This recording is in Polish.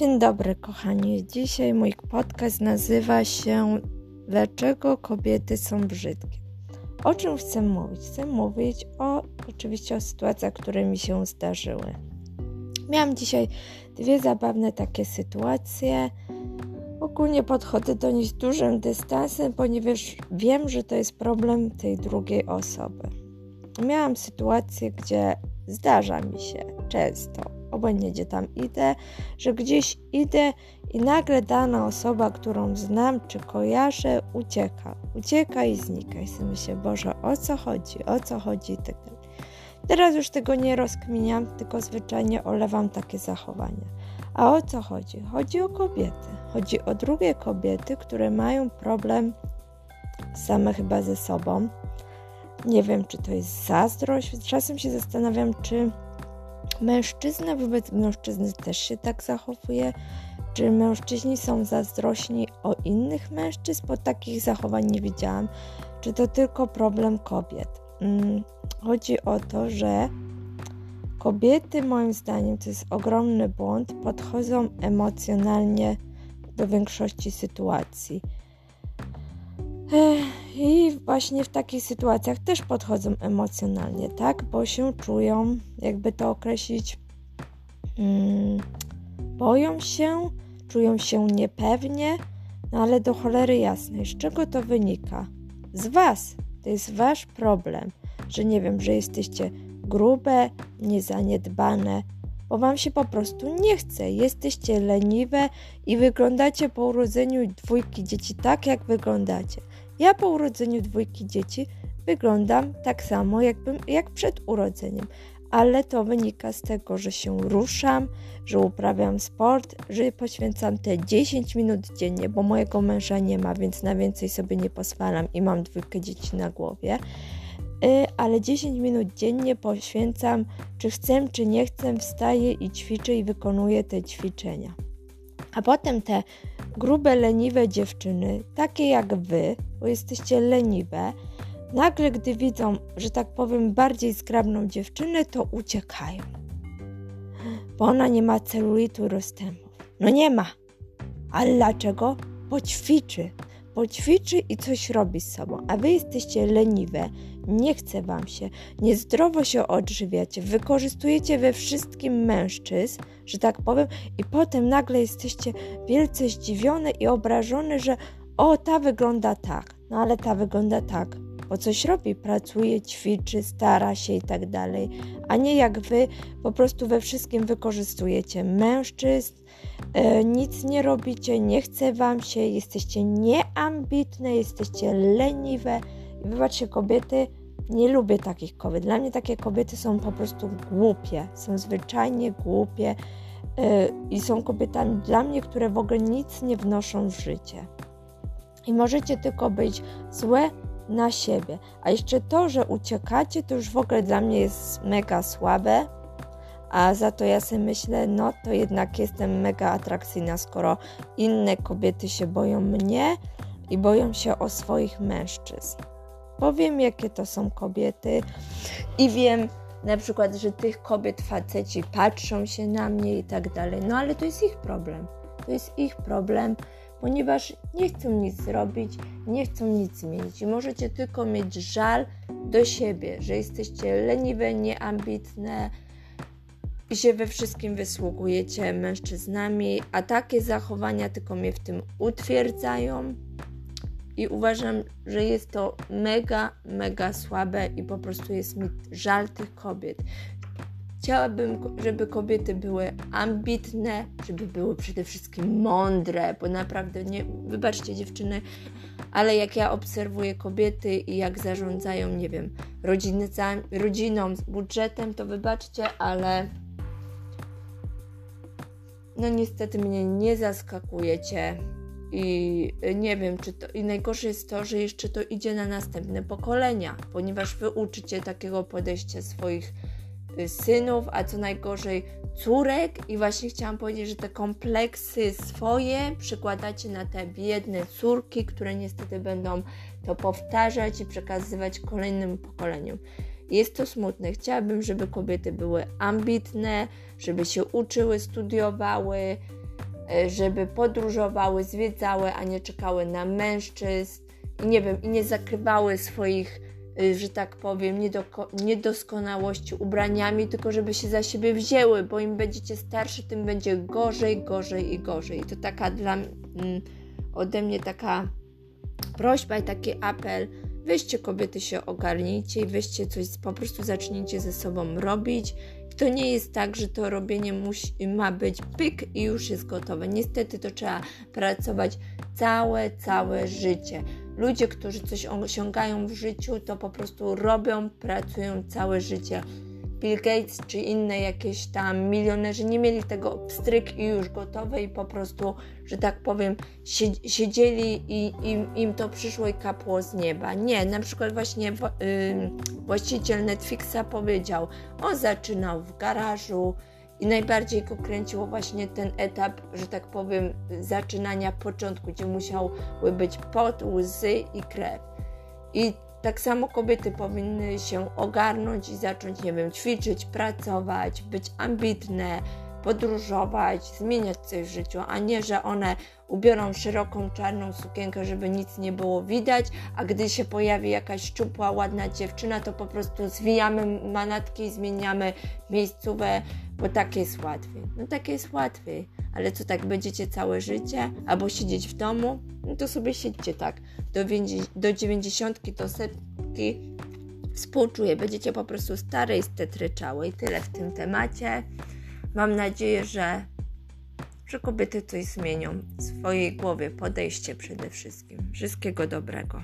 Dzień dobry, kochani. Dzisiaj mój podcast nazywa się Dlaczego kobiety są brzydkie? O czym chcę mówić? Chcę mówić o oczywiście o sytuacjach, które mi się zdarzyły. Miałam dzisiaj dwie zabawne takie sytuacje. Ogólnie podchodzę do nich z dużym dystansem, ponieważ wiem, że to jest problem tej drugiej osoby. Miałam sytuację, gdzie zdarza mi się często obojętnie gdzie tam idę, że gdzieś idę i nagle dana osoba, którą znam czy kojarzę, ucieka. Ucieka i znika. I sobie myślę, Boże, o co chodzi, o co chodzi i tak dalej. Teraz już tego nie rozkminiam, tylko zwyczajnie olewam takie zachowania. A o co chodzi? Chodzi o kobiety. Chodzi o drugie kobiety, które mają problem same chyba ze sobą. Nie wiem, czy to jest zazdrość. Czasem się zastanawiam, czy Mężczyzna wobec mężczyzny też się tak zachowuje? Czy mężczyźni są zazdrośni o innych mężczyzn? Bo takich zachowań nie widziałam. Czy to tylko problem kobiet? Mm, chodzi o to, że kobiety, moim zdaniem, to jest ogromny błąd, podchodzą emocjonalnie do większości sytuacji. I właśnie w takich sytuacjach też podchodzą emocjonalnie, tak? Bo się czują, jakby to określić, hmm, boją się, czują się niepewnie, no ale do cholery jasnej, z czego to wynika? Z Was. To jest Wasz problem, że nie wiem, że jesteście grube, niezaniedbane, bo Wam się po prostu nie chce. Jesteście leniwe i wyglądacie po urodzeniu dwójki dzieci tak, jak wyglądacie. Ja po urodzeniu dwójki dzieci wyglądam tak samo jakbym, jak przed urodzeniem, ale to wynika z tego, że się ruszam, że uprawiam sport, że poświęcam te 10 minut dziennie, bo mojego męża nie ma, więc na więcej sobie nie pozwalam i mam dwójkę dzieci na głowie. Y, ale 10 minut dziennie poświęcam, czy chcę, czy nie chcę, wstaję i ćwiczę i wykonuję te ćwiczenia. A potem te grube, leniwe dziewczyny, takie jak wy, bo jesteście leniwe, nagle gdy widzą, że tak powiem, bardziej zgrabną dziewczynę, to uciekają. Bo ona nie ma celulitu rozstępów. No nie ma. Ale dlaczego? Bo ćwiczy. I coś robi z sobą. A wy jesteście leniwe, nie chce wam się, niezdrowo się odżywiacie, wykorzystujecie we wszystkim mężczyzn, że tak powiem, i potem nagle jesteście wielce zdziwione i obrażone, że o, ta wygląda tak, no ale ta wygląda tak, bo coś robi, pracuje, ćwiczy, stara się i tak dalej, a nie jak wy po prostu we wszystkim wykorzystujecie. Mężczyzn, e, nic nie robicie, nie chce wam się, jesteście nieambitne, jesteście leniwe. I wybaczcie, kobiety, nie lubię takich kobiet. Dla mnie takie kobiety są po prostu głupie, są zwyczajnie głupie e, i są kobietami dla mnie, które w ogóle nic nie wnoszą w życie i możecie tylko być złe na siebie. A jeszcze to, że uciekacie, to już w ogóle dla mnie jest mega słabe. A za to ja sobie myślę, no to jednak jestem mega atrakcyjna, skoro inne kobiety się boją mnie i boją się o swoich mężczyzn. Powiem, jakie to są kobiety i wiem na przykład, że tych kobiet faceci patrzą się na mnie i tak dalej. No ale to jest ich problem. To jest ich problem ponieważ nie chcą nic zrobić, nie chcą nic zmienić i możecie tylko mieć żal do siebie, że jesteście leniwe, nieambitne i się we wszystkim wysługujecie mężczyznami, a takie zachowania tylko mnie w tym utwierdzają i uważam, że jest to mega, mega słabe i po prostu jest mi żal tych kobiet. Chciałabym, żeby kobiety były ambitne, żeby były przede wszystkim mądre, bo naprawdę nie, wybaczcie dziewczyny, ale jak ja obserwuję kobiety i jak zarządzają, nie wiem, rodziny, rodziną, budżetem, to wybaczcie, ale no niestety mnie nie zaskakujecie i nie wiem, czy to. I najgorsze jest to, że jeszcze to idzie na następne pokolenia, ponieważ wy uczycie takiego podejścia swoich Y, synów, a co najgorzej córek. I właśnie chciałam powiedzieć, że te kompleksy swoje przykładacie na te biedne córki, które niestety będą to powtarzać i przekazywać kolejnym pokoleniom. Jest to smutne. Chciałabym, żeby kobiety były ambitne, żeby się uczyły, studiowały, żeby podróżowały, zwiedzały, a nie czekały na mężczyzn i nie wiem, i nie zakrywały swoich, e, że tak powiem, niedoskonałości ubraniami, tylko żeby się za siebie wzięły, bo im będziecie starszy, tym będzie gorzej, gorzej i gorzej. I to taka dla ode mnie taka prośba i taki apel, weźcie kobiety się ogarnijcie i weźcie coś, po prostu zacznijcie ze sobą robić. To nie jest tak, że to robienie musi, ma być pyk i już jest gotowe. Niestety to trzeba pracować całe, całe życie. Ludzie, którzy coś osiągają w życiu, to po prostu robią, pracują całe życie. Bill Gates czy inne jakieś tam milionerzy nie mieli tego pstryk i już gotowe i po prostu, że tak powiem, siedzieli i im, im to przyszło i kapło z nieba. Nie, na przykład właśnie właściciel Netflixa powiedział, on zaczynał w garażu i najbardziej go kręciło właśnie ten etap, że tak powiem, zaczynania początku, gdzie musiały być pot, łzy i krew. I tak samo kobiety powinny się ogarnąć i zacząć, nie wiem, ćwiczyć, pracować, być ambitne, podróżować, zmieniać coś w życiu, a nie, że one ubiorą szeroką czarną sukienkę, żeby nic nie było widać, a gdy się pojawi jakaś szczupła, ładna dziewczyna, to po prostu zwijamy manatki i zmieniamy miejscówę, bo tak jest łatwiej. No tak jest łatwiej, ale co tak będziecie całe życie, albo siedzieć w domu, no to sobie siedźcie tak. Do, do 90 do setki współczuję, będziecie po prostu stare i stetryczały i tyle w tym temacie. Mam nadzieję, że, że kobiety coś zmienią w swojej głowie, podejście przede wszystkim. Wszystkiego dobrego.